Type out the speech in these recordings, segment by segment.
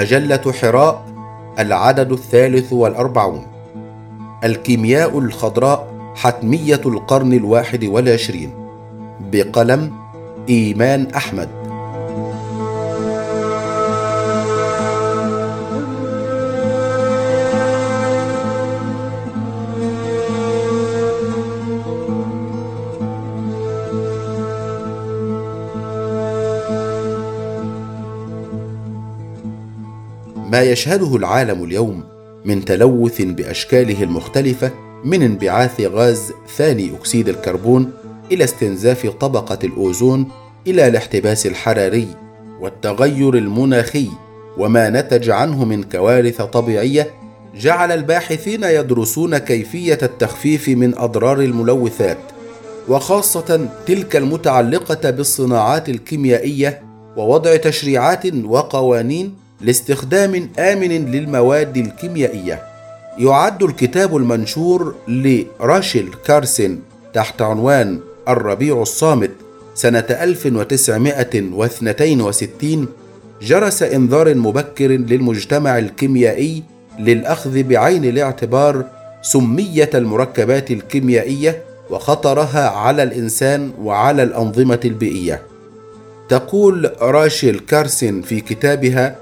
مجلة حراء العدد الثالث والأربعون. الكيمياء الخضراء حتمية القرن الواحد والعشرين. بقلم إيمان أحمد. ما يشهده العالم اليوم من تلوث بأشكاله المختلفة من انبعاث غاز ثاني أكسيد الكربون إلى استنزاف طبقة الأوزون إلى الاحتباس الحراري والتغير المناخي وما نتج عنه من كوارث طبيعية جعل الباحثين يدرسون كيفية التخفيف من أضرار الملوثات وخاصة تلك المتعلقة بالصناعات الكيميائية ووضع تشريعات وقوانين لاستخدام آمن للمواد الكيميائية يعد الكتاب المنشور لراشيل كارسن تحت عنوان الربيع الصامت سنة 1962 جرس إنذار مبكر للمجتمع الكيميائي للأخذ بعين الاعتبار سمية المركبات الكيميائية وخطرها على الإنسان وعلى الأنظمة البيئية. تقول راشيل كارسن في كتابها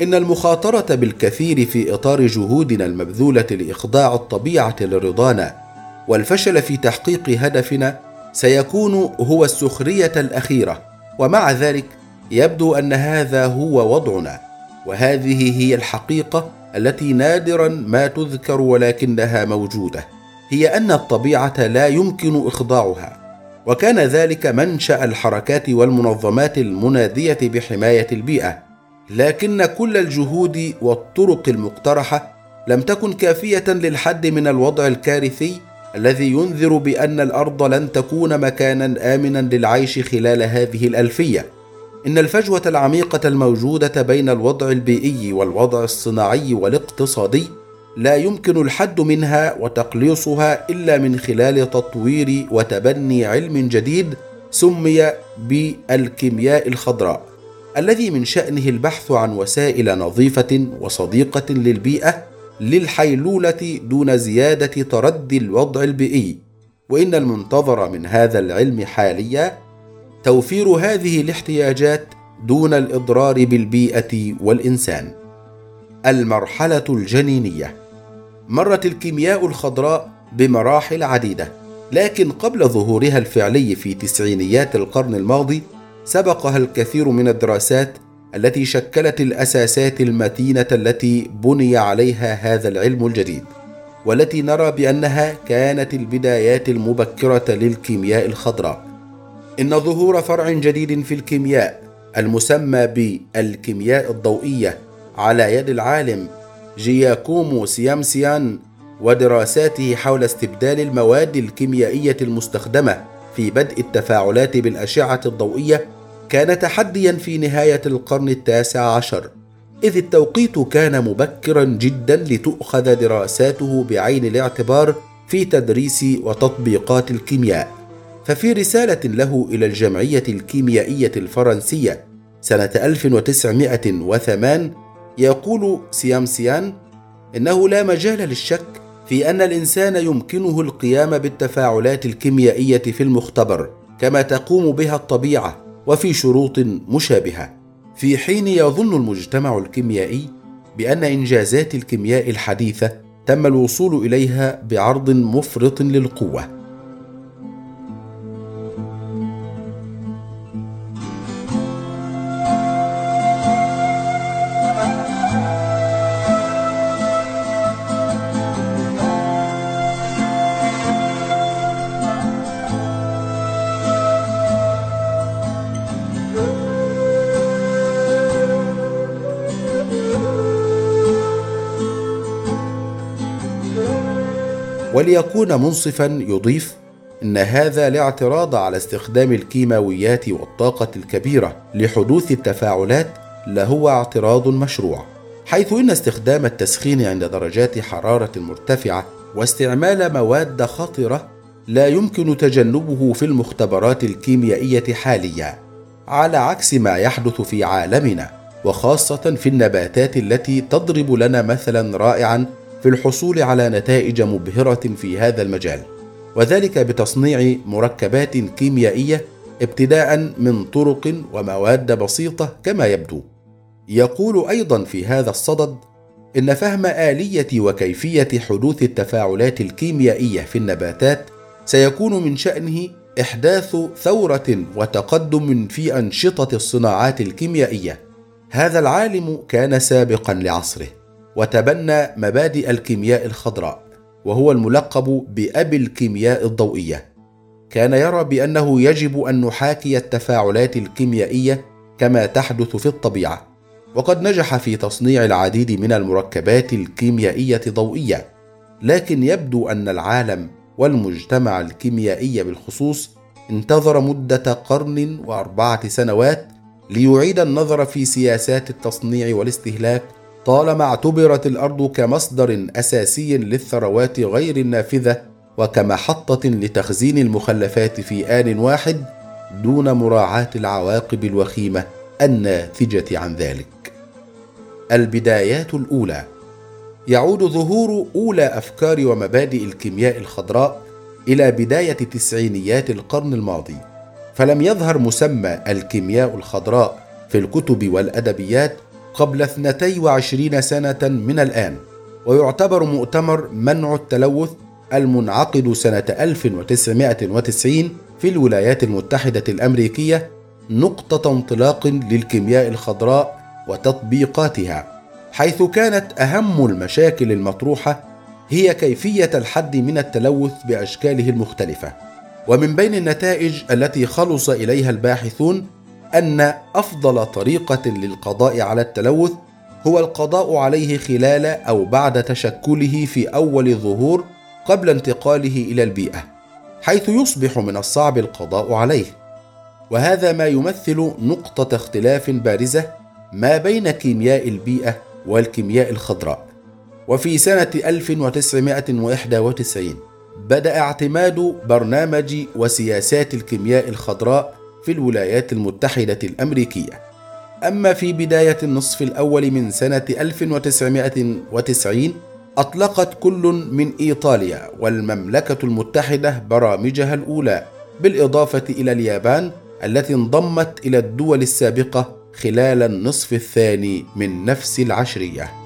إن المخاطرة بالكثير في إطار جهودنا المبذولة لإخضاع الطبيعة لرضانا والفشل في تحقيق هدفنا سيكون هو السخرية الأخيرة ومع ذلك يبدو أن هذا هو وضعنا وهذه هي الحقيقة التي نادرا ما تذكر ولكنها موجودة هي أن الطبيعة لا يمكن إخضاعها وكان ذلك منشأ الحركات والمنظمات المنادية بحماية البيئة. لكن كل الجهود والطرق المقترحة لم تكن كافية للحد من الوضع الكارثي الذي ينذر بأن الأرض لن تكون مكانا آمنا للعيش خلال هذه الألفية. إن الفجوة العميقة الموجودة بين الوضع البيئي والوضع الصناعي والاقتصادي لا يمكن الحد منها وتقليصها إلا من خلال تطوير وتبني علم جديد سمي بالكيمياء الخضراء. الذي من شأنه البحث عن وسائل نظيفة وصديقة للبيئة للحيلولة دون زيادة تردي الوضع البيئي، وإن المنتظر من هذا العلم حاليا توفير هذه الاحتياجات دون الإضرار بالبيئة والإنسان. المرحلة الجنينية مرت الكيمياء الخضراء بمراحل عديدة، لكن قبل ظهورها الفعلي في تسعينيات القرن الماضي سبقها الكثير من الدراسات التي شكلت الأساسات المتينة التي بني عليها هذا العلم الجديد والتي نرى بأنها كانت البدايات المبكرة للكيمياء الخضراء. إن ظهور فرع جديد في الكيمياء المسمى بالكيمياء الضوئية على يد العالم جياكومو سيامسيان ودراساته حول استبدال المواد الكيميائية المستخدمة في بدء التفاعلات بالأشعة الضوئية كان تحديا في نهاية القرن التاسع عشر إذ التوقيت كان مبكرا جدا لتؤخذ دراساته بعين الاعتبار في تدريس وتطبيقات الكيمياء. ففي رسالة له إلى الجمعية الكيميائية الفرنسية سنة 1908 يقول سيامسيان إنه لا مجال للشك في أن الإنسان يمكنه القيام بالتفاعلات الكيميائية في المختبر كما تقوم بها الطبيعة وفي شروط مشابهة. في حين يظن المجتمع الكيميائي بأن إنجازات الكيمياء الحديثة تم الوصول إليها بعرض مفرط للقوة. وليكون منصفا يضيف إن هذا الاعتراض على استخدام الكيماويات والطاقة الكبيرة لحدوث التفاعلات لهو اعتراض مشروع حيث إن استخدام التسخين عند درجات حرارة مرتفعة واستعمال مواد خطرة لا يمكن تجنبه في المختبرات الكيميائية حاليا على عكس ما يحدث في عالمنا وخاصة في النباتات التي تضرب لنا مثلا رائعا في الحصول على نتائج مبهرة في هذا المجال وذلك بتصنيع مركبات كيميائية ابتداء من طرق ومواد بسيطة كما يبدو. يقول أيضا في هذا الصدد إن فهم آلية وكيفية حدوث التفاعلات الكيميائية في النباتات سيكون من شأنه إحداث ثورة وتقدم في أنشطة الصناعات الكيميائية. هذا العالم كان سابقا لعصره. وتبنى مبادئ الكيمياء الخضراء وهو الملقب بابي الكيمياء الضوئية. كان يرى بأنه يجب أن نحاكي التفاعلات الكيميائية كما تحدث في الطبيعة وقد نجح في تصنيع العديد من المركبات الكيميائية ضوئية. لكن يبدو أن العالم والمجتمع الكيميائي بالخصوص انتظر مدة قرن وأربعة سنوات ليعيد النظر في سياسات التصنيع والاستهلاك طالما اعتبرت الأرض كمصدر أساسي للثروات غير النافذة وكمحطه لتخزين المخلفات في آن واحد دون مراعاة العواقب الوخيمة الناتجة عن ذلك. البدايات الأولى. يعود ظهور أولى أفكار ومبادئ الكيمياء الخضراء إلى بداية تسعينيات القرن الماضي فلم يظهر مسمى الكيمياء الخضراء في الكتب والأدبيات قبل 22 سنة من الآن ويعتبر مؤتمر منع التلوث المنعقد سنة 1990 في الولايات المتحدة الأمريكية نقطة انطلاق للكيمياء الخضراء وتطبيقاتها حيث كانت أهم المشاكل المطروحة هي كيفية الحد من التلوث بأشكاله المختلفة. ومن بين النتائج التي خلص إليها الباحثون أن أفضل طريقة للقضاء على التلوث هو القضاء عليه خلال أو بعد تشكله في أول ظهور قبل انتقاله إلى البيئة حيث يصبح من الصعب القضاء عليه. وهذا ما يمثل نقطة اختلاف بارزة ما بين كيمياء البيئة والكيمياء الخضراء. وفي سنة 1991 بدأ اعتماد برنامج وسياسات الكيمياء الخضراء في الولايات المتحدة الأمريكية. أما في بداية النصف الأول من سنة 1990 أطلقت كل من إيطاليا والمملكة المتحدة برامجها الأولى بالإضافة إلى اليابان التي انضمت إلى الدول السابقة خلال النصف الثاني من نفس العشرية.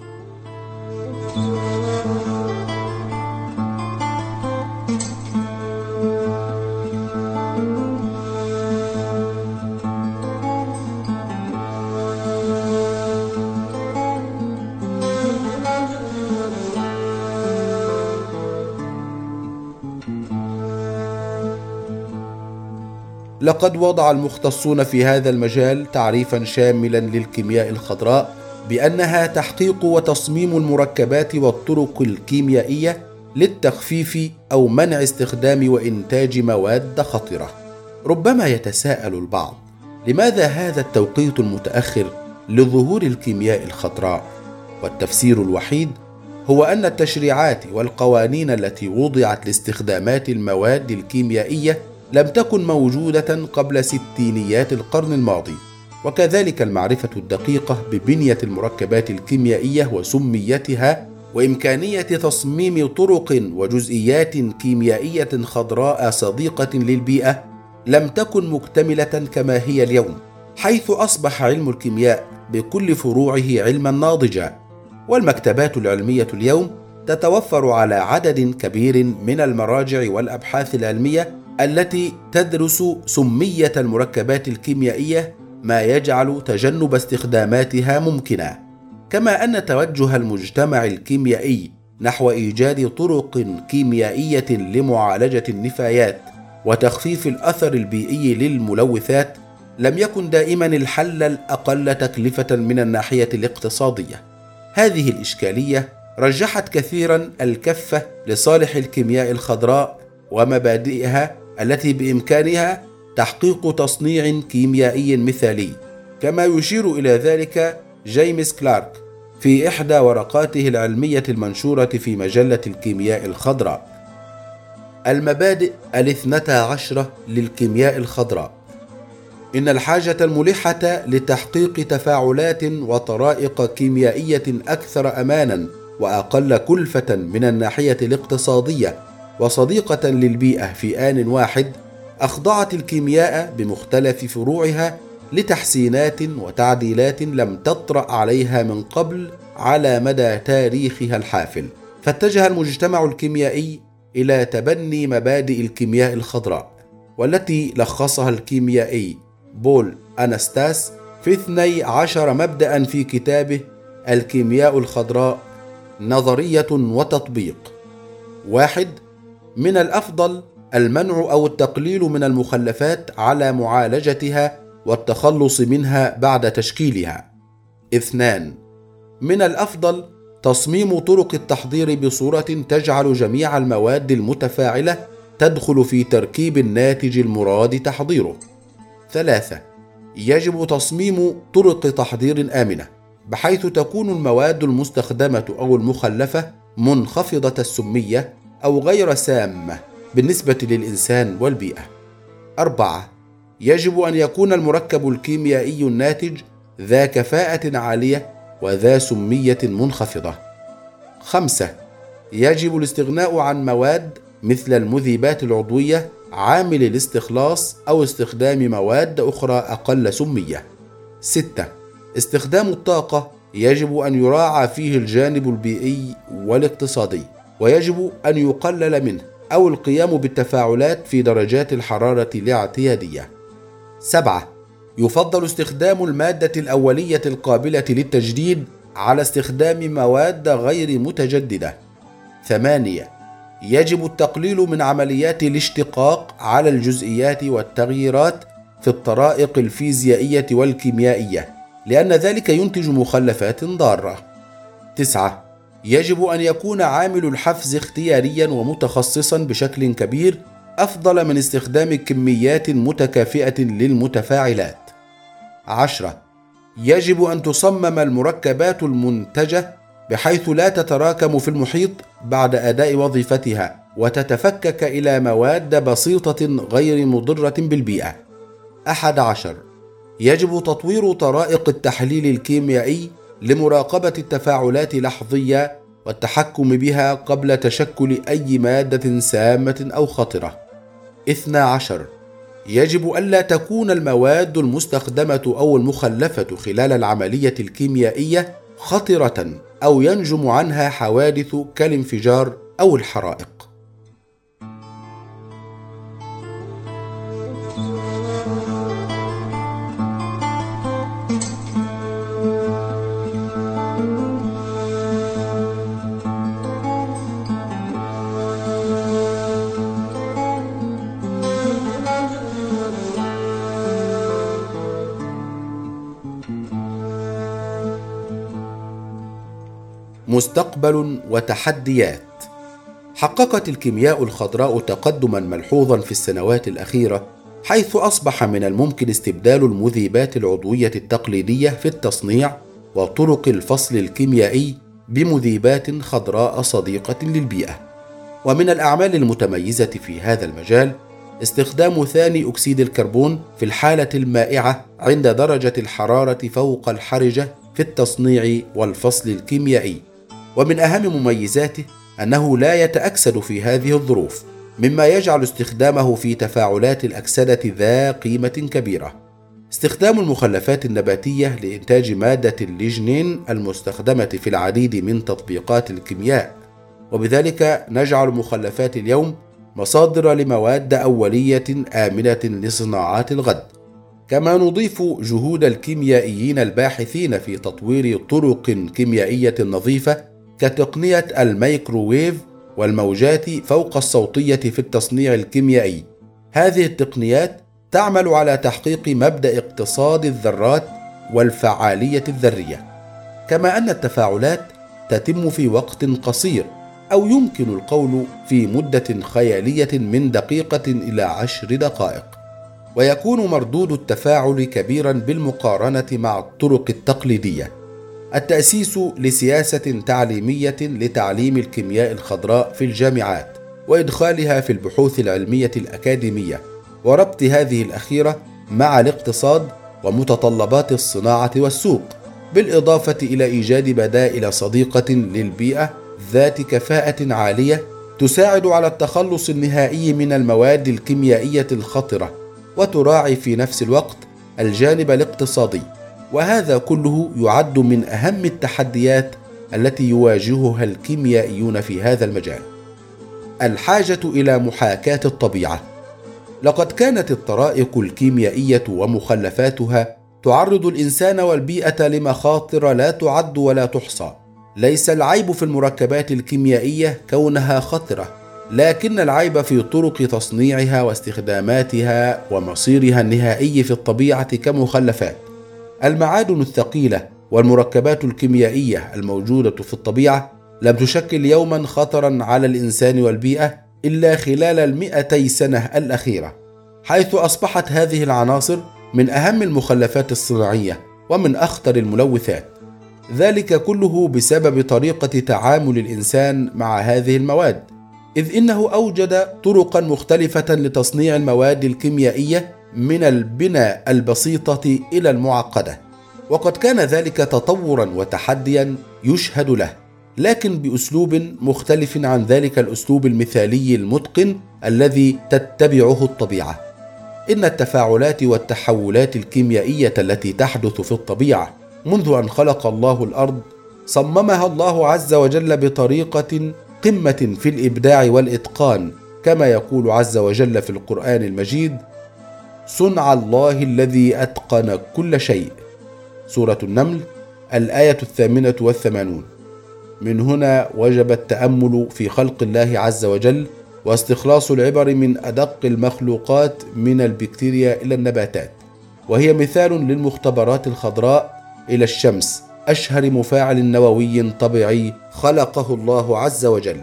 لقد وضع المختصون في هذا المجال تعريفا شاملا للكيمياء الخضراء بأنها تحقيق وتصميم المركبات والطرق الكيميائية للتخفيف أو منع استخدام وإنتاج مواد خطرة. ربما يتساءل البعض لماذا هذا التوقيت المتأخر لظهور الكيمياء الخضراء؟ والتفسير الوحيد هو أن التشريعات والقوانين التي وضعت لاستخدامات المواد الكيميائية لم تكن موجودة قبل ستينيات القرن الماضي وكذلك المعرفة الدقيقة ببنية المركبات الكيميائية وسميتها وإمكانية تصميم طرق وجزئيات كيميائية خضراء صديقة للبيئة لم تكن مكتملة كما هي اليوم حيث أصبح علم الكيمياء بكل فروعه علما ناضجا. والمكتبات العلمية اليوم تتوفر على عدد كبير من المراجع والأبحاث العلمية التي تدرس سمية المركبات الكيميائية ما يجعل تجنب استخداماتها ممكنا. كما أن توجه المجتمع الكيميائي نحو إيجاد طرق كيميائية لمعالجة النفايات وتخفيف الأثر البيئي للملوثات لم يكن دائما الحل الأقل تكلفة من الناحية الاقتصادية. هذه الإشكالية رجحت كثيرا الكفة لصالح الكيمياء الخضراء ومبادئها التي بإمكانها تحقيق تصنيع كيميائي مثالي كما يشير إلى ذلك جيمس كلارك في إحدى ورقاته العلمية المنشورة في مجلة الكيمياء الخضراء. المبادئ الاثنتا عشرة للكيمياء الخضراء. إن الحاجة الملحة لتحقيق تفاعلات وطرائق كيميائية أكثر امانا وأقل كلفة من الناحية الاقتصادية وصديقة للبيئة في آن واحد أخضعت الكيمياء بمختلف فروعها لتحسينات وتعديلات لم تطرأ عليها من قبل على مدى تاريخها الحافل. فاتجه المجتمع الكيميائي إلى تبني مبادئ الكيمياء الخضراء والتي لخصها الكيميائي بول أنستاس في اثني عشر مبدأ في كتابه الكيمياء الخضراء نظرية وتطبيق. واحد من الأفضل المنع أو التقليل من المخلفات على معالجتها والتخلص منها بعد تشكيلها. اثنان من الأفضل تصميم طرق التحضير بصورة تجعل جميع المواد المتفاعلة تدخل في تركيب الناتج المراد تحضيره. ثلاثة يجب تصميم طرق تحضير آمنة بحيث تكون المواد المستخدمة أو المخلفة منخفضة السمية أو غير سامة بالنسبة للإنسان والبيئة. أربعة يجب أن يكون المركب الكيميائي الناتج ذا كفاءة عالية وذا سمية منخفضة. خمسة يجب الاستغناء عن مواد مثل المذيبات العضوية عامل الاستخلاص أو استخدام مواد أخرى أقل سمية. ستة استخدام الطاقة يجب أن يراعى فيه الجانب البيئي والاقتصادي. ويجب أن يقلل منه أو القيام بالتفاعلات في درجات الحرارة الاعتيادية سبعة يفضل استخدام المادة الأولية القابلة للتجديد على استخدام مواد غير متجددة. ثمانية يجب التقليل من عمليات الاشتقاق على الجزئيات والتغييرات في الطرائق الفيزيائية والكيميائية، لأن ذلك ينتج مخلفات ضارة. تسعة يجب أن يكون عامل الحفز اختياريا ومتخصصا بشكل كبير أفضل من استخدام كميات متكافئة للمتفاعلات. عشرة يجب أن تصمم المركبات المنتجة بحيث لا تتراكم في المحيط بعد أداء وظيفتها وتتفكك إلى مواد بسيطة غير مضرة بالبيئة. أحد عشر يجب تطوير طرائق التحليل الكيميائي لمراقبة التفاعلات لحظية والتحكم بها قبل تشكل أي مادة سامة أو خطرة. اثنا عشر يجب ألا تكون المواد المستخدمة أو المخلفة خلال العملية الكيميائية خطرة أو ينجم عنها حوادث كالانفجار أو الحرائق. مستقبل وتحديات. حققت الكيمياء الخضراء تقدما ملحوظا في السنوات الأخيرة حيث أصبح من الممكن استبدال المذيبات العضوية التقليدية في التصنيع وطرق الفصل الكيميائي بمذيبات خضراء صديقة للبيئة. ومن الأعمال المتميزة في هذا المجال استخدام ثاني أكسيد الكربون في الحالة المائعة عند درجة الحرارة فوق الحرجة في التصنيع والفصل الكيميائي. ومن أهم مميزاته أنه لا يتأكسد في هذه الظروف مما يجعل استخدامه في تفاعلات الأكسدة ذا قيمة كبيرة. استخدام المخلفات النباتية لإنتاج مادة الليجنين المستخدمة في العديد من تطبيقات الكيمياء. وبذلك نجعل مخلفات اليوم مصادر لمواد أولية آمنة لصناعات الغد. كما نضيف جهود الكيميائيين الباحثين في تطوير طرق كيميائية نظيفة كتقنية الميكروويف والموجات فوق الصوتية في التصنيع الكيميائي. هذه التقنيات تعمل على تحقيق مبدأ اقتصاد الذرات والفعالية الذرية. كما أن التفاعلات تتم في وقت قصير أو يمكن القول في مدة خيالية من دقيقة إلى عشر دقائق. ويكون مردود التفاعل كبيرا بالمقارنة مع الطرق التقليدية. التأسيس لسياسة تعليمية لتعليم الكيمياء الخضراء في الجامعات وإدخالها في البحوث العلمية الأكاديمية وربط هذه الأخيرة مع الاقتصاد ومتطلبات الصناعة والسوق بالإضافة إلى إيجاد بدائل صديقة للبيئة ذات كفاءة عالية تساعد على التخلص النهائي من المواد الكيميائية الخطرة وتراعي في نفس الوقت الجانب الاقتصادي. وهذا كله يعد من أهم التحديات التي يواجهها الكيميائيون في هذا المجال. الحاجة إلى محاكاة الطبيعة. لقد كانت الطرائق الكيميائية ومخلفاتها تعرض الإنسان والبيئة لمخاطر لا تعد ولا تحصى. ليس العيب في المركبات الكيميائية كونها خطرة لكن العيب في طرق تصنيعها واستخداماتها ومصيرها النهائي في الطبيعة كمخلفات. المعادن الثقيلة والمركبات الكيميائية الموجودة في الطبيعة لم تشكل يوما خطرا على الإنسان والبيئة إلا خلال المئتي سنة الأخيرة حيث أصبحت هذه العناصر من أهم المخلفات الصناعية ومن أخطر الملوثات. ذلك كله بسبب طريقة تعامل الإنسان مع هذه المواد إذ إنه أوجد طرقا مختلفة لتصنيع المواد الكيميائية من البناء البسيطة إلى المعقدة. وقد كان ذلك تطورا وتحديا يشهد له لكن بأسلوب مختلف عن ذلك الأسلوب المثالي المتقن الذي تتبعه الطبيعة. إن التفاعلات والتحولات الكيميائية التي تحدث في الطبيعة منذ أن خلق الله الأرض صممها الله عز وجل بطريقة قمة في الإبداع والإتقان كما يقول عز وجل في القرآن المجيد صنع الله الذي أتقن كل شيء. سورة النمل الآية الثامنة والثمانون. من هنا وجب التأمل في خلق الله عز وجل واستخلاص العبر من أدق المخلوقات من البكتيريا إلى النباتات. وهي مثال للمختبرات الخضراء إلى الشمس أشهر مفاعل نووي طبيعي خلقه الله عز وجل.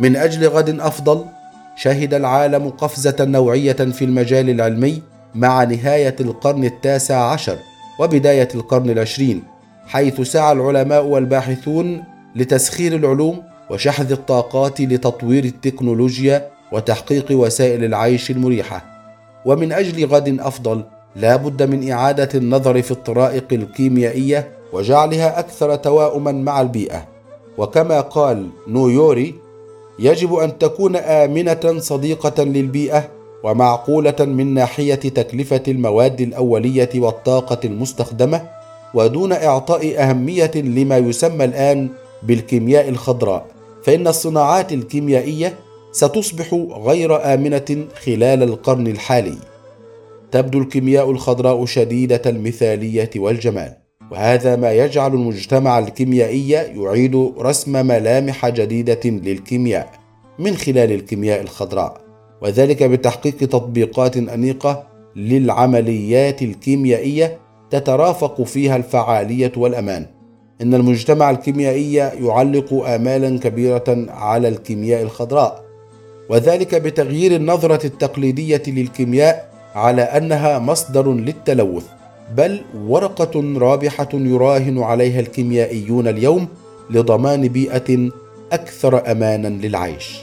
من أجل غد أفضل شهد العالم قفزة نوعية في المجال العلمي مع نهاية القرن التاسع عشر وبداية القرن العشرين حيث سعى العلماء والباحثون لتسخير العلوم وشحذ الطاقات لتطوير التكنولوجيا وتحقيق وسائل العيش المريحة. ومن أجل غد أفضل لا بد من إعادة النظر في الطرائق الكيميائية وجعلها أكثر تواؤما مع البيئة. وكما قال نويوري يجب أن تكون آمنة صديقة للبيئة ومعقولة من ناحية تكلفة المواد الأولية والطاقة المستخدمة ودون إعطاء أهمية لما يسمى الآن بالكيمياء الخضراء فإن الصناعات الكيميائية ستصبح غير آمنة خلال القرن الحالي. تبدو الكيمياء الخضراء شديدة المثالية والجمال. وهذا ما يجعل المجتمع الكيميائي يعيد رسم ملامح جديدة للكيمياء من خلال الكيمياء الخضراء وذلك بتحقيق تطبيقات أنيقة للعمليات الكيميائية تترافق فيها الفعالية والأمان. إن المجتمع الكيميائي يعلق امالا كبيرة على الكيمياء الخضراء وذلك بتغيير النظرة التقليدية للكيمياء على أنها مصدر للتلوث. بل ورقة رابحة يراهن عليها الكيميائيون اليوم لضمان بيئة أكثر امانا للعيش.